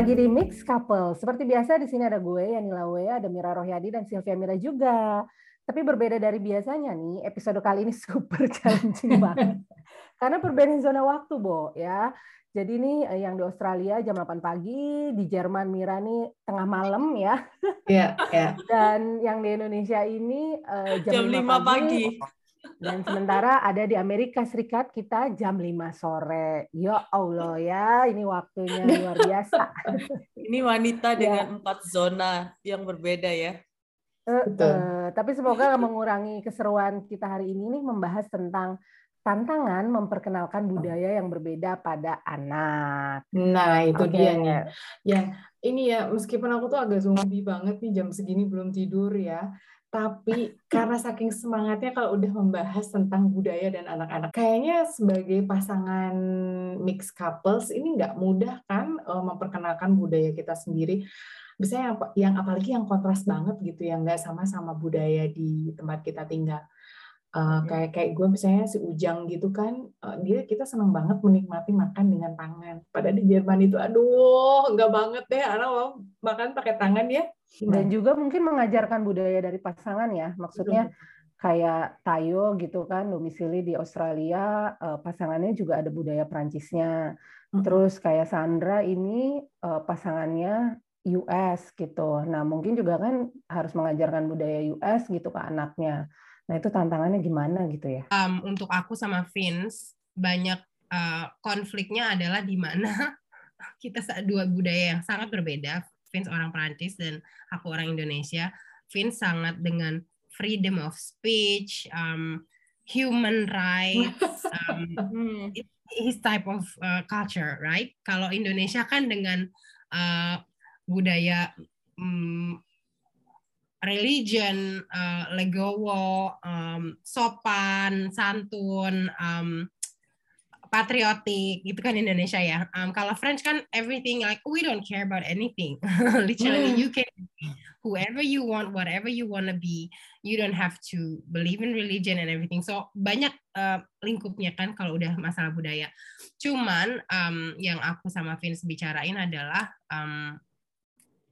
lagi di Mix Couple. Seperti biasa di sini ada gue Yanila Wea, ada Mira Rohyadi dan Sylvia Mira juga. Tapi berbeda dari biasanya nih, episode kali ini super challenging banget. Karena perbedaan zona waktu, Bo, ya. Jadi ini eh, yang di Australia jam 8 pagi, di Jerman Mira nih tengah malam ya. Iya, yeah, Dan yang di Indonesia ini uh, jam, jam 5 pagi. pagi. Dan sementara ada di Amerika Serikat kita jam 5 sore. Ya Allah ya, ini waktunya luar biasa. Ini wanita ya. dengan empat zona yang berbeda ya. Uh, uh, tapi semoga mengurangi keseruan kita hari ini nih membahas tentang tantangan memperkenalkan budaya yang berbeda pada anak. Nah, itu okay. dia nih. Ya, ini ya meskipun aku tuh agak zombie banget nih jam segini belum tidur ya tapi karena saking semangatnya kalau udah membahas tentang budaya dan anak-anak, kayaknya sebagai pasangan mixed couples ini nggak mudah kan uh, memperkenalkan budaya kita sendiri. Biasanya yang, yang apalagi yang kontras banget gitu, yang nggak sama-sama budaya di tempat kita tinggal. Uh, kayak kayak gue misalnya si Ujang gitu kan uh, dia kita seneng banget menikmati makan dengan tangan pada di Jerman itu aduh nggak banget deh anak mau makan pakai tangan ya dan juga mungkin mengajarkan budaya dari pasangan ya. Maksudnya kayak Tayo gitu kan domisili di Australia uh, pasangannya juga ada budaya Prancisnya terus kayak Sandra ini uh, pasangannya US gitu. Nah mungkin juga kan harus mengajarkan budaya US gitu ke anaknya. Nah itu tantangannya gimana gitu ya? Um, untuk aku sama Vince banyak uh, konfliknya adalah di mana kita dua budaya yang sangat berbeda. Vince orang Prancis dan aku orang Indonesia. Vince sangat dengan freedom of speech, um, human rights, um, his type of uh, culture, right? Kalau Indonesia kan dengan uh, budaya um, religion, uh, legowo, um, sopan, santun, um, patriotik gitu kan Indonesia ya. Um, kalau French kan everything like we don't care about anything. Literally you can whoever you want, whatever you wanna be. You don't have to believe in religion and everything. So banyak uh, lingkupnya kan kalau udah masalah budaya. Cuman um, yang aku sama Vince bicarain adalah um,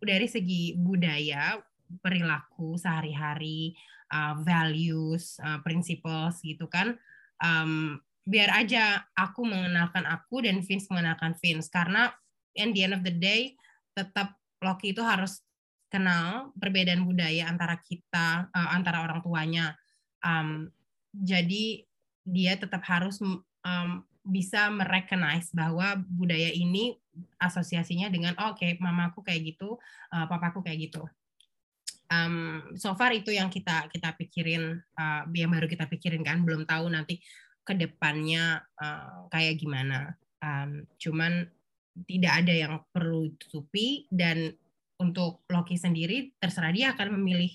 dari segi budaya perilaku sehari-hari, uh, values, uh, principles gitu kan. Um, biar aja aku mengenalkan aku dan Vince mengenalkan Vince karena in the end of the day tetap Loki itu harus kenal perbedaan budaya antara kita uh, antara orang tuanya. Um, jadi dia tetap harus um, bisa merecognize bahwa budaya ini asosiasinya dengan oh, oke okay, mamaku kayak gitu, uh, papaku kayak gitu um, so far itu yang kita kita pikirin uh, yang baru kita pikirin kan belum tahu nanti ke depannya uh, kayak gimana. Um, cuman tidak ada yang perlu ditutupi dan untuk Loki sendiri terserah dia akan memilih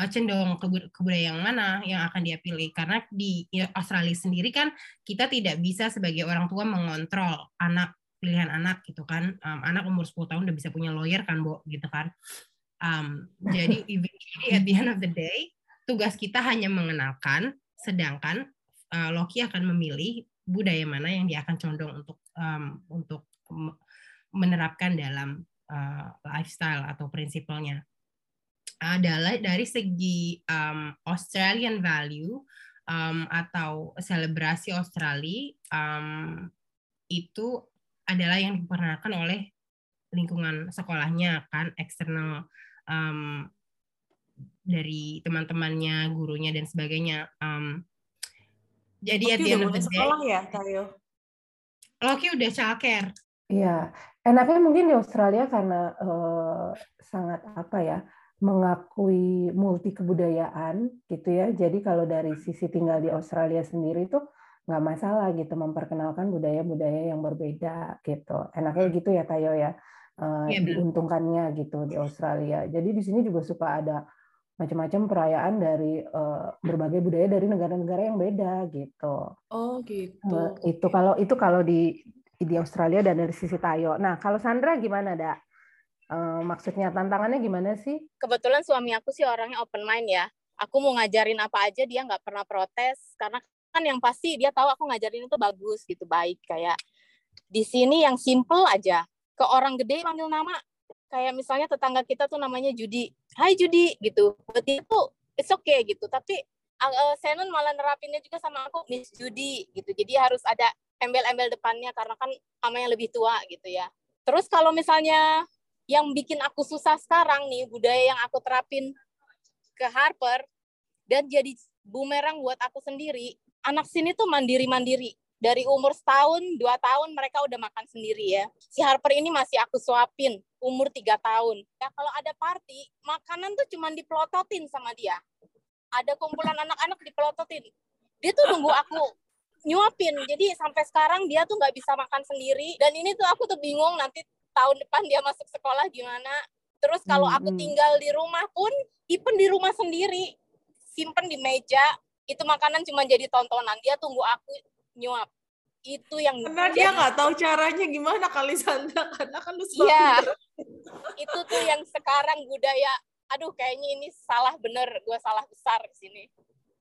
uh, cenderung ke, budaya yang mana yang akan dia pilih. Karena di Australia sendiri kan kita tidak bisa sebagai orang tua mengontrol anak pilihan anak gitu kan. Um, anak umur 10 tahun udah bisa punya lawyer kan bu gitu kan. Um, jadi eventually at the end of the day tugas kita hanya mengenalkan, sedangkan uh, Loki akan memilih budaya mana yang dia akan condong untuk um, untuk menerapkan dalam uh, lifestyle atau prinsipalnya adalah dari segi um, Australian value um, atau selebrasi Australia um, itu adalah yang diperkenalkan oleh lingkungan sekolahnya kan eksternal um, dari teman-temannya, gurunya dan sebagainya. Um, jadi Loki at the sekolah ya, Tayo? Loki udah childcare. Iya, enaknya mungkin di Australia karena uh, sangat apa ya mengakui multi kebudayaan gitu ya. Jadi kalau dari sisi tinggal di Australia sendiri tuh nggak masalah gitu memperkenalkan budaya-budaya yang berbeda gitu. Enaknya gitu ya Tayo ya uh, ya, diuntungkannya gitu di Australia. Jadi di sini juga suka ada macam-macam perayaan dari uh, berbagai budaya dari negara-negara yang beda gitu. Oh gitu. Uh, itu kalau itu kalau di di Australia dan dari sisi Tayo. Nah kalau Sandra gimana dak? Uh, maksudnya tantangannya gimana sih? Kebetulan suami aku sih orangnya open mind ya. Aku mau ngajarin apa aja dia nggak pernah protes karena kan yang pasti dia tahu aku ngajarin itu bagus gitu baik kayak di sini yang simple aja ke orang gede manggil nama kayak misalnya tetangga kita tuh namanya Judi. Hai Judi gitu. Buat dia tuh it's okay gitu. Tapi uh, Senon malah nerapinnya juga sama aku Miss Judi gitu. Jadi harus ada embel-embel depannya karena kan sama yang lebih tua gitu ya. Terus kalau misalnya yang bikin aku susah sekarang nih budaya yang aku terapin ke Harper dan jadi bumerang buat aku sendiri anak sini tuh mandiri-mandiri dari umur setahun, dua tahun mereka udah makan sendiri ya. Si Harper ini masih aku suapin umur tiga tahun. Ya kalau ada party, makanan tuh cuma dipelototin sama dia. Ada kumpulan anak-anak dipelototin. Dia tuh nunggu aku nyuapin. Jadi sampai sekarang dia tuh nggak bisa makan sendiri. Dan ini tuh aku tuh bingung nanti tahun depan dia masuk sekolah gimana. Terus kalau aku hmm. tinggal di rumah pun, even di rumah sendiri, simpen di meja, itu makanan cuma jadi tontonan. Dia tunggu aku nyuap. Itu yang Karena dia nggak tahu caranya gimana kali Sandra. Karena kan lu Iya. itu tuh yang sekarang budaya aduh kayaknya ini salah bener gue salah besar di sini.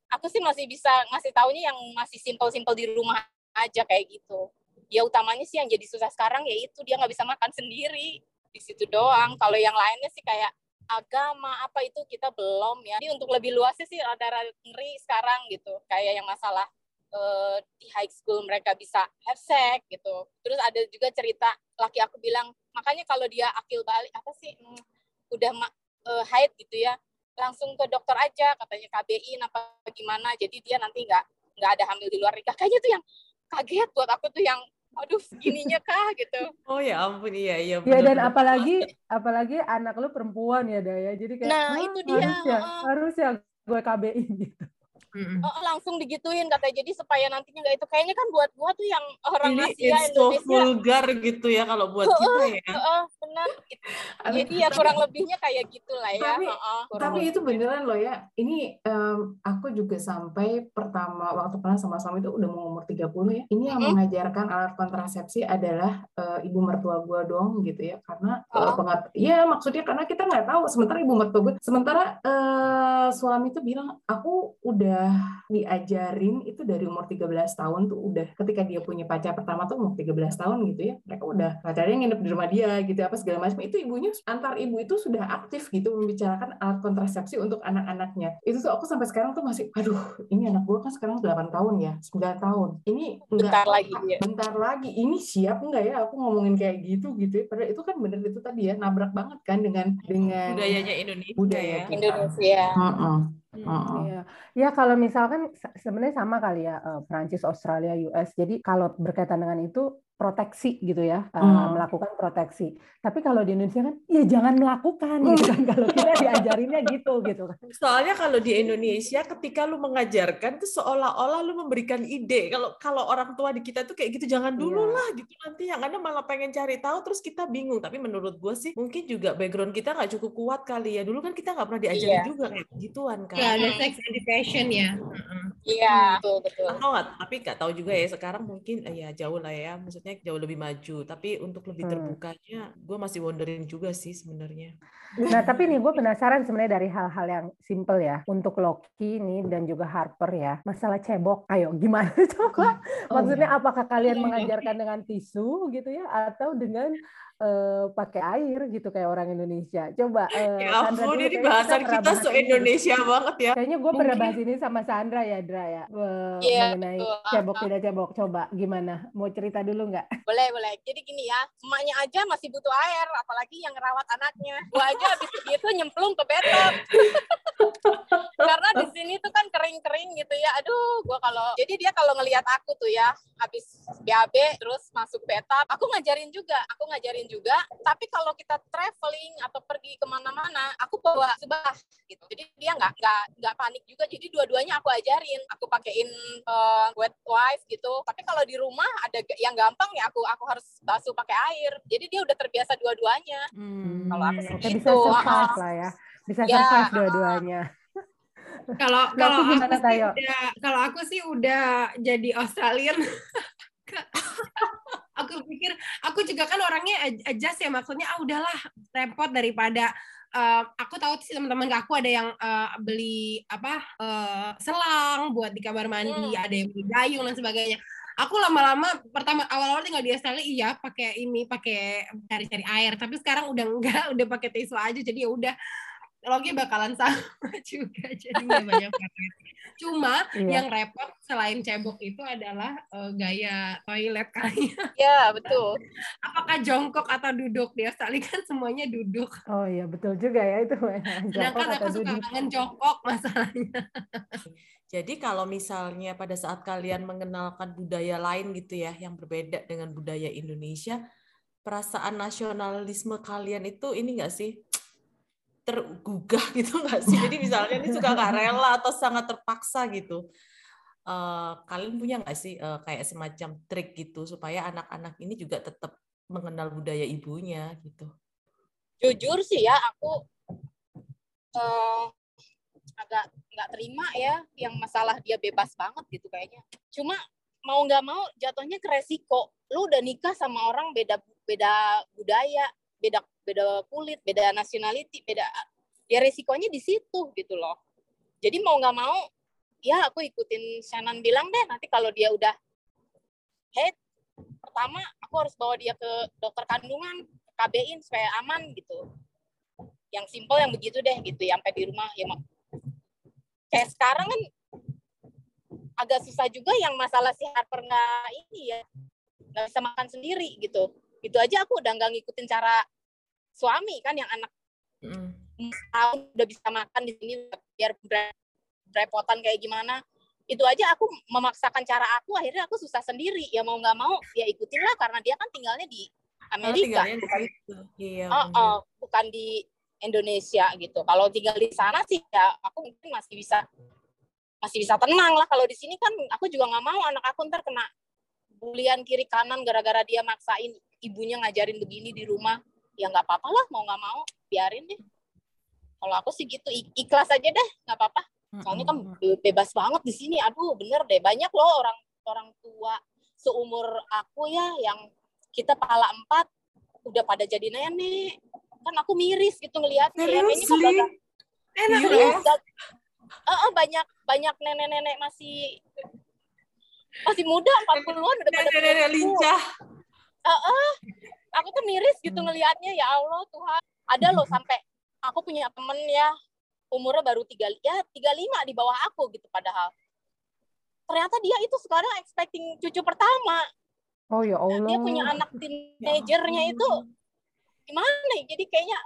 Aku sih masih bisa ngasih taunya yang masih simpel-simpel di rumah aja kayak gitu. Ya utamanya sih yang jadi susah sekarang ya itu dia nggak bisa makan sendiri. Di situ doang. Kalau yang lainnya sih kayak agama apa itu kita belum ya. Jadi untuk lebih luasnya sih ada ngeri sekarang gitu. Kayak yang masalah eh, di high school mereka bisa have sex gitu. Terus ada juga cerita laki aku bilang makanya kalau dia akil balik apa sih hmm, udah ma- eh, haid gitu ya langsung ke dokter aja katanya KBI apa gimana? Jadi dia nanti nggak nggak ada hamil di luar nikah. Kayaknya tuh yang kaget buat aku tuh yang aduh segininya kah? Gitu. Oh ya ampun iya iya Ya dan apalagi apalagi anak lu perempuan ya Daya. Jadi kayak Nah, "Hah, itu dia, harus ya harus ya gue KBI gitu. Mm-mm. Oh, langsung digituin katanya jadi supaya nantinya nggak itu kayaknya kan buat gua tuh yang orang ini Asia it's so Indonesia vulgar gitu ya kalau buat kita ya. Heeh, benar It- Aduh, jadi ya kurang lebihnya kayak gitulah ya Tapi- heeh, kurang Tapi itu beneran loh ya. Ini em, aku juga sampai pertama waktu pernah sama suami itu udah mau umur 30 ya. Ini yang Mhm. mengajarkan alat kontrasepsi adalah eh, ibu mertua gue dong gitu ya. Karena Oh. pengat Iya maksudnya karena kita nggak tahu. Sementara ibu mertua gue, sementara eh, suami itu bilang aku udah diajarin itu dari umur 13 tahun tuh udah ketika dia punya pacar pertama tuh umur 13 tahun gitu ya. Mereka udah pacarnya nginep di rumah dia gitu apa segala macam. Itu ibunya antar ibu itu sudah aktif gitu membicarakan alat kontrasepsi untuk anak-anaknya. Itu tuh aku sampai sekarang tuh masih aduh, ini anak gue kan sekarang 8 tahun ya, 9 tahun. Ini bentar enggak lagi ya bentar lagi ini siap nggak ya aku ngomongin kayak gitu gitu ya. Padahal itu kan bener itu tadi ya nabrak banget kan dengan dengan budayanya Indonesia budaya ya. kita. Indonesia Hmm. Heeh. Iya. Ya kalau misalkan se- sebenarnya sama kali ya eh, Prancis, Australia, US. Jadi kalau berkaitan dengan itu proteksi gitu ya, eh, Hmm. melakukan proteksi. Tapi kalau di Indonesia kan, ya jangan melakukan gitu kan. Kalau kita diajarinnya gitu gitu kan. Soalnya kalau di Indonesia ketika lu mengajarkan tuh seolah-olah lu memberikan ide. Kalau kalau orang tua di kita tuh kayak gitu jangan dulu Iya. lah gitu nanti yang ada malah pengen cari tahu terus kita bingung. Tapi menurut gue sih mungkin juga background kita nggak cukup kuat kali ya. Dulu kan kita nggak pernah diajarin Iya. juga kayak gituan kan. Ya, ada sex education ya. Iya betul betul Atau nggak, tapi nggak tahu juga ya sekarang mungkin eh, ya jauh lah ya, maksudnya jauh lebih maju. Tapi untuk lebih Hmm. terbukanya, gue masih wondering juga sih sebenarnya. Nah, tapi nih gue penasaran sebenarnya dari hal-hal yang simple ya untuk Loki nih dan juga Harper ya. Masalah cebok, ayo gimana coba? Oh, Maksudnya iya. apakah kalian Iya. mengajarkan dengan tisu gitu ya atau dengan eh, pakai air gitu kayak orang Indonesia? Coba eh, Ya Sandra ampun, dulu, ini bahasan kita bahas so ini. Indonesia banget ya. Kayaknya gue pernah bahas ini sama Sandra ya, Dra ya, eh, Iya, mengenai betul. cebok tidak cebok. Coba gimana? Mau cerita dulu nggak? boleh boleh jadi gini ya emaknya aja masih butuh air apalagi yang ngerawat anaknya gua aja habis begitu nyemplung ke bathtub karena di sini tuh kan kering-kering gitu ya aduh gua kalau jadi dia kalau ngelihat aku tuh ya habis BAB terus masuk bathtub aku ngajarin juga aku ngajarin juga tapi kalau kita traveling atau pergi ke mana-mana aku bawa subah gitu jadi dia nggak nggak nggak panik juga jadi dua-duanya aku ajarin aku pakein eh, wet wipe gitu tapi kalau di rumah ada yang gampang ya aku aku harus basuh pakai air jadi dia udah terbiasa dua-duanya Hmm. Kalau aku sih gitu, bisa survive ah. lah ya. Bisa Ya, survive dua-duanya. Kalau kalau aku sih udah kalau aku sih udah jadi Australian. aku pikir aku juga kan orangnya ad- adjust ya maksudnya ah udahlah repot daripada eh, aku tahu sih teman-teman aku ada yang eh, beli apa eh, selang buat di kamar mandi, Hmm. ada yang beli gayung dan sebagainya. aku lama-lama pertama awal-awal tinggal di Australia iya pakai ini pakai cari-cari air tapi sekarang udah enggak udah pakai tisu aja jadi ya udah Logi bakalan sama juga jadi nggak banyak repot. Cuma iya. yang repot selain cebok itu adalah uh, gaya toilet kalian. Ya betul. Apakah jongkok atau duduk di Australia kan semuanya duduk. Oh iya betul juga ya itu. Sedangkan aku suka banget jongkok masalahnya. Jadi kalau misalnya pada saat kalian mengenalkan budaya lain gitu ya yang berbeda dengan budaya Indonesia, perasaan nasionalisme kalian itu ini enggak sih tergugah gitu nggak sih? Jadi misalnya ini suka nggak rela atau sangat terpaksa gitu. Uh, kalian punya nggak sih uh, kayak semacam trik gitu supaya anak-anak ini juga tetap mengenal budaya ibunya gitu? Jujur sih ya aku uh, agak nggak terima ya yang masalah dia bebas banget gitu kayaknya. Cuma mau nggak mau jatuhnya ke resiko. Lu udah nikah sama orang beda beda budaya, beda beda kulit, beda nationality, beda ya resikonya di situ gitu loh. Jadi mau nggak mau ya aku ikutin Shannon bilang deh nanti kalau dia udah head pertama aku harus bawa dia ke dokter kandungan KB-in supaya aman gitu. Yang simpel yang begitu deh gitu ya sampai di rumah ya kayak sekarang kan agak susah juga yang masalah si Harper nggak ini ya nggak bisa makan sendiri gitu itu aja aku udah nggak ngikutin cara suami kan yang anak mm. udah bisa makan di sini biar berepotan kayak gimana. Itu aja aku memaksakan cara aku akhirnya aku susah sendiri. Ya mau nggak mau ya ikutin lah karena dia kan tinggalnya di Amerika. oh, bukan, iya, oh, oh, bukan di Indonesia gitu. Kalau tinggal di sana sih ya aku mungkin masih bisa masih bisa tenang lah. Kalau di sini kan aku juga nggak mau anak aku ntar kena bulian kiri kanan gara-gara dia maksain ibunya ngajarin begini di rumah ya nggak apa-apa lah mau nggak mau biarin deh. Kalau aku sih gitu ikhlas aja deh nggak apa-apa. Soalnya kan bebas banget di sini. Aduh bener deh banyak loh orang orang tua seumur aku ya yang kita pala empat udah pada jadi nenek. Kan aku miris gitu ngeliatnya ya. Ini kok banyak enak uh, uh, banyak banyak nenek-nenek masih masih muda 40-an udah pada nenek-nenek lincah. Uh, uh, aku tuh miris gitu hmm. ngelihatnya ya Allah Tuhan. Ada loh hmm. sampai aku punya temen ya umurnya baru tiga ya tiga lima di bawah aku gitu padahal. Ternyata dia itu sekarang expecting cucu pertama. Oh ya Allah dia punya anak teenagernya ya itu gimana ya? Jadi kayaknya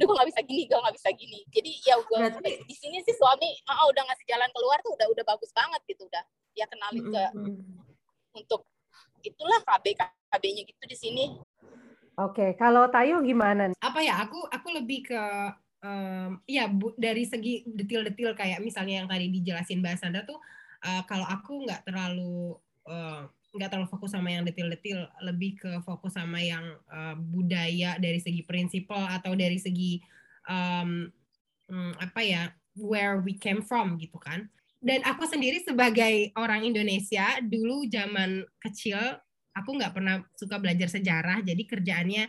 udah gue nggak bisa gini gue nggak bisa gini. Jadi ya gue Berarti... di sini sih suami ah, udah ngasih jalan keluar tuh udah udah bagus banget gitu udah dia kenalin ke mm -hmm. untuk itulah KB KB-nya gitu di sini Oke, kalau Tayo gimana? Apa ya? Aku aku lebih ke um, ya bu, dari segi detil-detil kayak misalnya yang tadi dijelasin Mbak Sandra tuh uh, kalau aku nggak terlalu uh, nggak terlalu fokus sama yang detil-detil, lebih ke fokus sama yang uh, budaya dari segi prinsipal atau dari segi um, um, apa ya where we came from gitu kan. Dan aku sendiri sebagai orang Indonesia dulu zaman kecil aku nggak pernah suka belajar sejarah jadi kerjaannya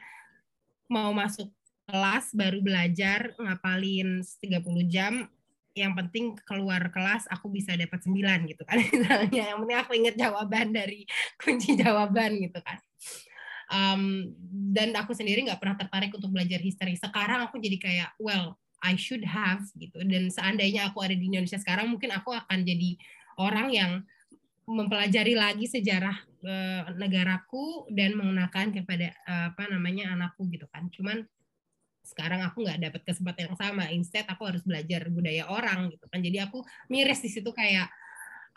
mau masuk kelas baru belajar ngapalin 30 jam yang penting keluar kelas aku bisa dapat 9 gitu kan. Misalnya yang penting aku inget jawaban dari kunci jawaban gitu kan. Um, dan aku sendiri nggak pernah tertarik untuk belajar history. Sekarang aku jadi kayak well I should have gitu. Dan seandainya aku ada di Indonesia sekarang mungkin aku akan jadi orang yang mempelajari lagi sejarah uh, negaraku dan mengenakan kepada uh, apa namanya anakku gitu kan. Cuman sekarang aku nggak dapat kesempatan yang sama. Instead aku harus belajar budaya orang gitu kan. Jadi aku miris di situ kayak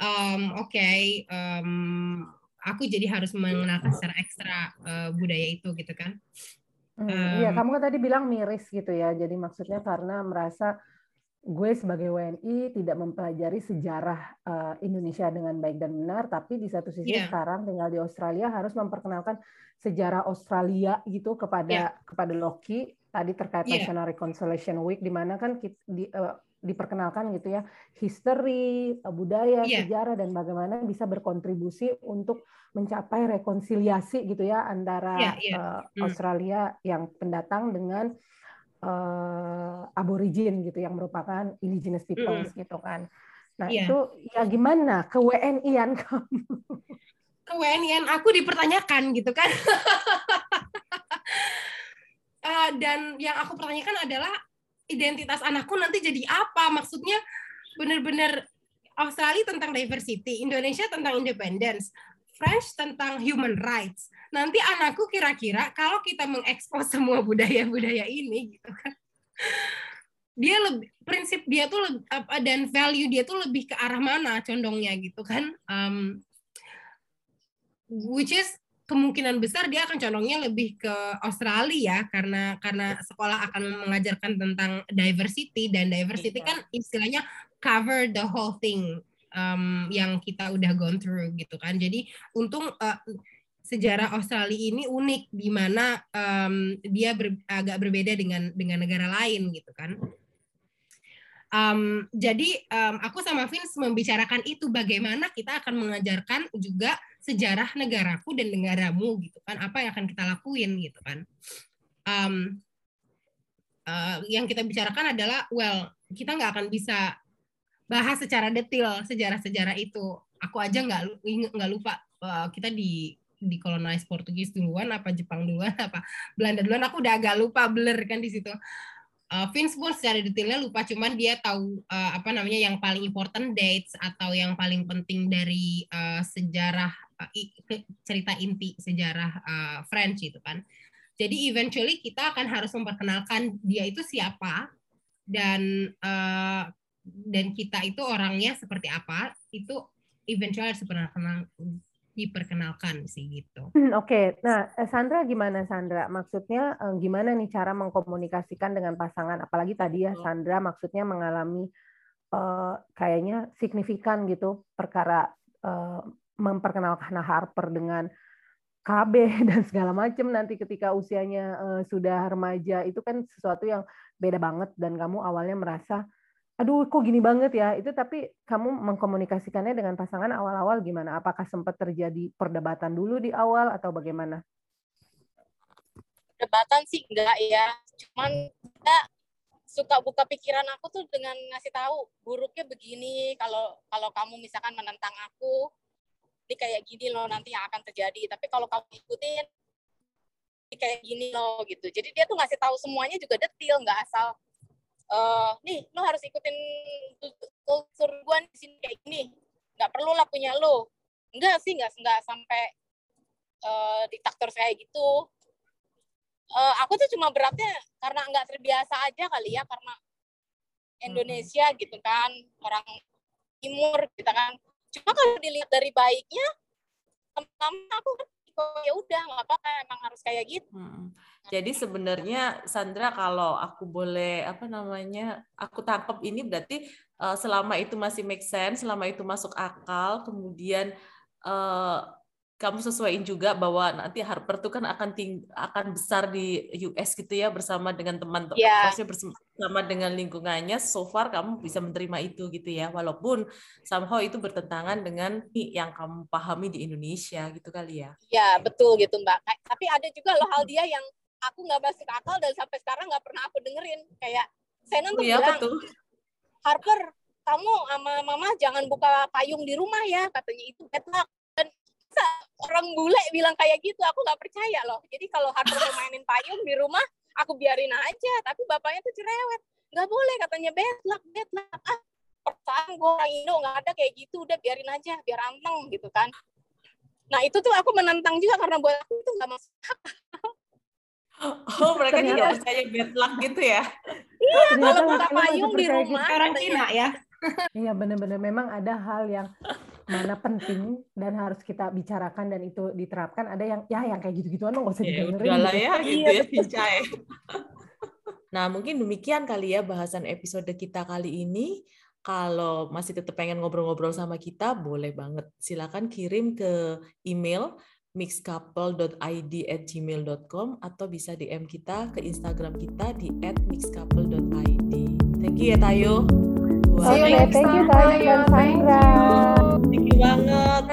um, oke okay, um, aku jadi harus mengenalkan secara ekstra uh, budaya itu gitu kan. Hmm, um, iya, kamu kan tadi bilang miris gitu ya. Jadi maksudnya karena merasa gue sebagai WNI tidak mempelajari sejarah uh, Indonesia dengan baik dan benar, tapi di satu sisi yeah. sekarang tinggal di Australia harus memperkenalkan sejarah Australia gitu kepada yeah. kepada Loki tadi terkait yeah. National Reconciliation Week di mana kan kita, di, uh, diperkenalkan gitu ya history, budaya, yeah. sejarah dan bagaimana bisa berkontribusi untuk mencapai rekonsiliasi gitu ya antara yeah, yeah. Uh, Australia yang pendatang dengan uh, aborigin gitu yang merupakan indigenous peoples mm. gitu kan. Nah yeah. itu ya gimana ke WNI-an kamu? kewenian aku dipertanyakan gitu kan. uh, dan yang aku pertanyakan adalah identitas anakku nanti jadi apa? Maksudnya benar-benar Australia tentang diversity, Indonesia tentang independence, French tentang human rights. Nanti anakku kira-kira kalau kita mengekspos semua budaya-budaya ini gitu kan. Dia lebih prinsip dia tuh lebih, apa dan value dia tuh lebih ke arah mana condongnya gitu kan. Um, which is kemungkinan besar dia akan condongnya lebih ke Australia ya karena karena sekolah akan mengajarkan tentang diversity dan diversity iya. kan istilahnya cover the whole thing um, yang kita udah gone through gitu kan. Jadi untung uh, sejarah Australia ini unik di mana um, dia ber, agak berbeda dengan dengan negara lain gitu kan. Um, jadi um, aku sama Vince membicarakan itu bagaimana kita akan mengajarkan juga sejarah negaraku dan negaramu gitu kan apa yang akan kita lakuin gitu kan. Um, uh, yang kita bicarakan adalah well kita nggak akan bisa bahas secara detail sejarah-sejarah itu. Aku aja nggak lupa uh, kita di di kolonize Portugis duluan apa Jepang duluan apa Belanda duluan aku udah agak lupa blur kan di situ. Uh, Vince pun secara detailnya lupa cuman dia tahu uh, apa namanya yang paling important dates atau yang paling penting dari uh, sejarah uh, cerita inti sejarah uh, French itu kan. Jadi eventually kita akan harus memperkenalkan dia itu siapa dan uh, dan kita itu orangnya seperti apa itu eventually harus diperkenalkan sih gitu. Hmm, Oke, okay. nah eh, Sandra gimana Sandra? Maksudnya eh, gimana nih cara mengkomunikasikan dengan pasangan? Apalagi tadi ya Sandra maksudnya mengalami uh, kayaknya signifikan gitu perkara uh, memperkenalkan Harper dengan KB dan segala macam nanti ketika usianya uh, sudah remaja itu kan sesuatu yang beda banget dan kamu awalnya merasa aduh kok gini banget ya? Itu tapi kamu mengkomunikasikannya dengan pasangan awal-awal gimana? Apakah sempat terjadi perdebatan dulu di awal atau bagaimana? Perdebatan sih enggak ya. Cuman ya suka buka pikiran aku tuh dengan ngasih tahu buruknya begini kalau kalau kamu misalkan menentang aku ini kayak gini loh nanti yang akan terjadi. Tapi kalau kamu ikutin ini kayak gini loh gitu. Jadi dia tuh ngasih tahu semuanya juga detail nggak asal uh, nih lo harus ikutin kultur gue di sini kayak gini. Nggak perlu lah punya lo enggak sih nggak nggak sampai uh, diktator kayak gitu. Uh, aku tuh cuma beratnya karena nggak terbiasa aja kali ya karena Indonesia hmm. gitu kan orang timur gitu kan. Cuma kalau dilihat dari baiknya teman-teman aku kan ya udah nggak apa-apa emang harus kayak gitu hmm. jadi sebenarnya Sandra kalau aku boleh apa namanya aku tangkap ini berarti uh, selama itu masih make sense selama itu masuk akal kemudian uh, kamu sesuaiin juga bahwa nanti Harper tuh kan akan ting akan besar di US gitu ya bersama dengan teman-teman yeah. bersama dengan lingkungannya so far kamu bisa menerima itu gitu ya. Walaupun somehow itu bertentangan dengan yang kamu pahami di Indonesia gitu kali ya. Ya betul gitu Mbak. Tapi ada juga loh hal dia yang aku nggak masuk akal dan sampai sekarang nggak pernah aku dengerin. Kayak saya tuh ya, bilang betul. Harper kamu sama mama jangan buka payung di rumah ya katanya itu. Bad luck orang bule bilang kayak gitu aku nggak percaya loh. Jadi kalau Harper mainin payung di rumah aku biarin aja. Tapi bapaknya tuh cerewet. Nggak boleh katanya bad luck bad luck. Ah perasaan gue orang Indo nggak ada kayak gitu. Udah biarin aja biar anteng gitu kan. Nah itu tuh aku menentang juga karena buat aku itu nggak masuk Oh, mereka juga percaya bad luck gitu ya? Iya, kalau buka payung di rumah. Karantina ya? Iya, benar-benar memang ada hal yang mana penting dan harus kita bicarakan dan itu diterapkan ada yang ya yang kayak gitu-gituan nggak usah ya, didengerin gitu. ya gitu iya, ya nah mungkin demikian kali ya bahasan episode kita kali ini kalau masih tetap pengen ngobrol-ngobrol sama kita boleh banget silakan kirim ke email mixcouple.id at gmail.com atau bisa DM kita ke Instagram kita di at mixcouple.id. Thank you ya Tayo. Oke, okay, thank you Tayo dan Sandra. Thank you banget.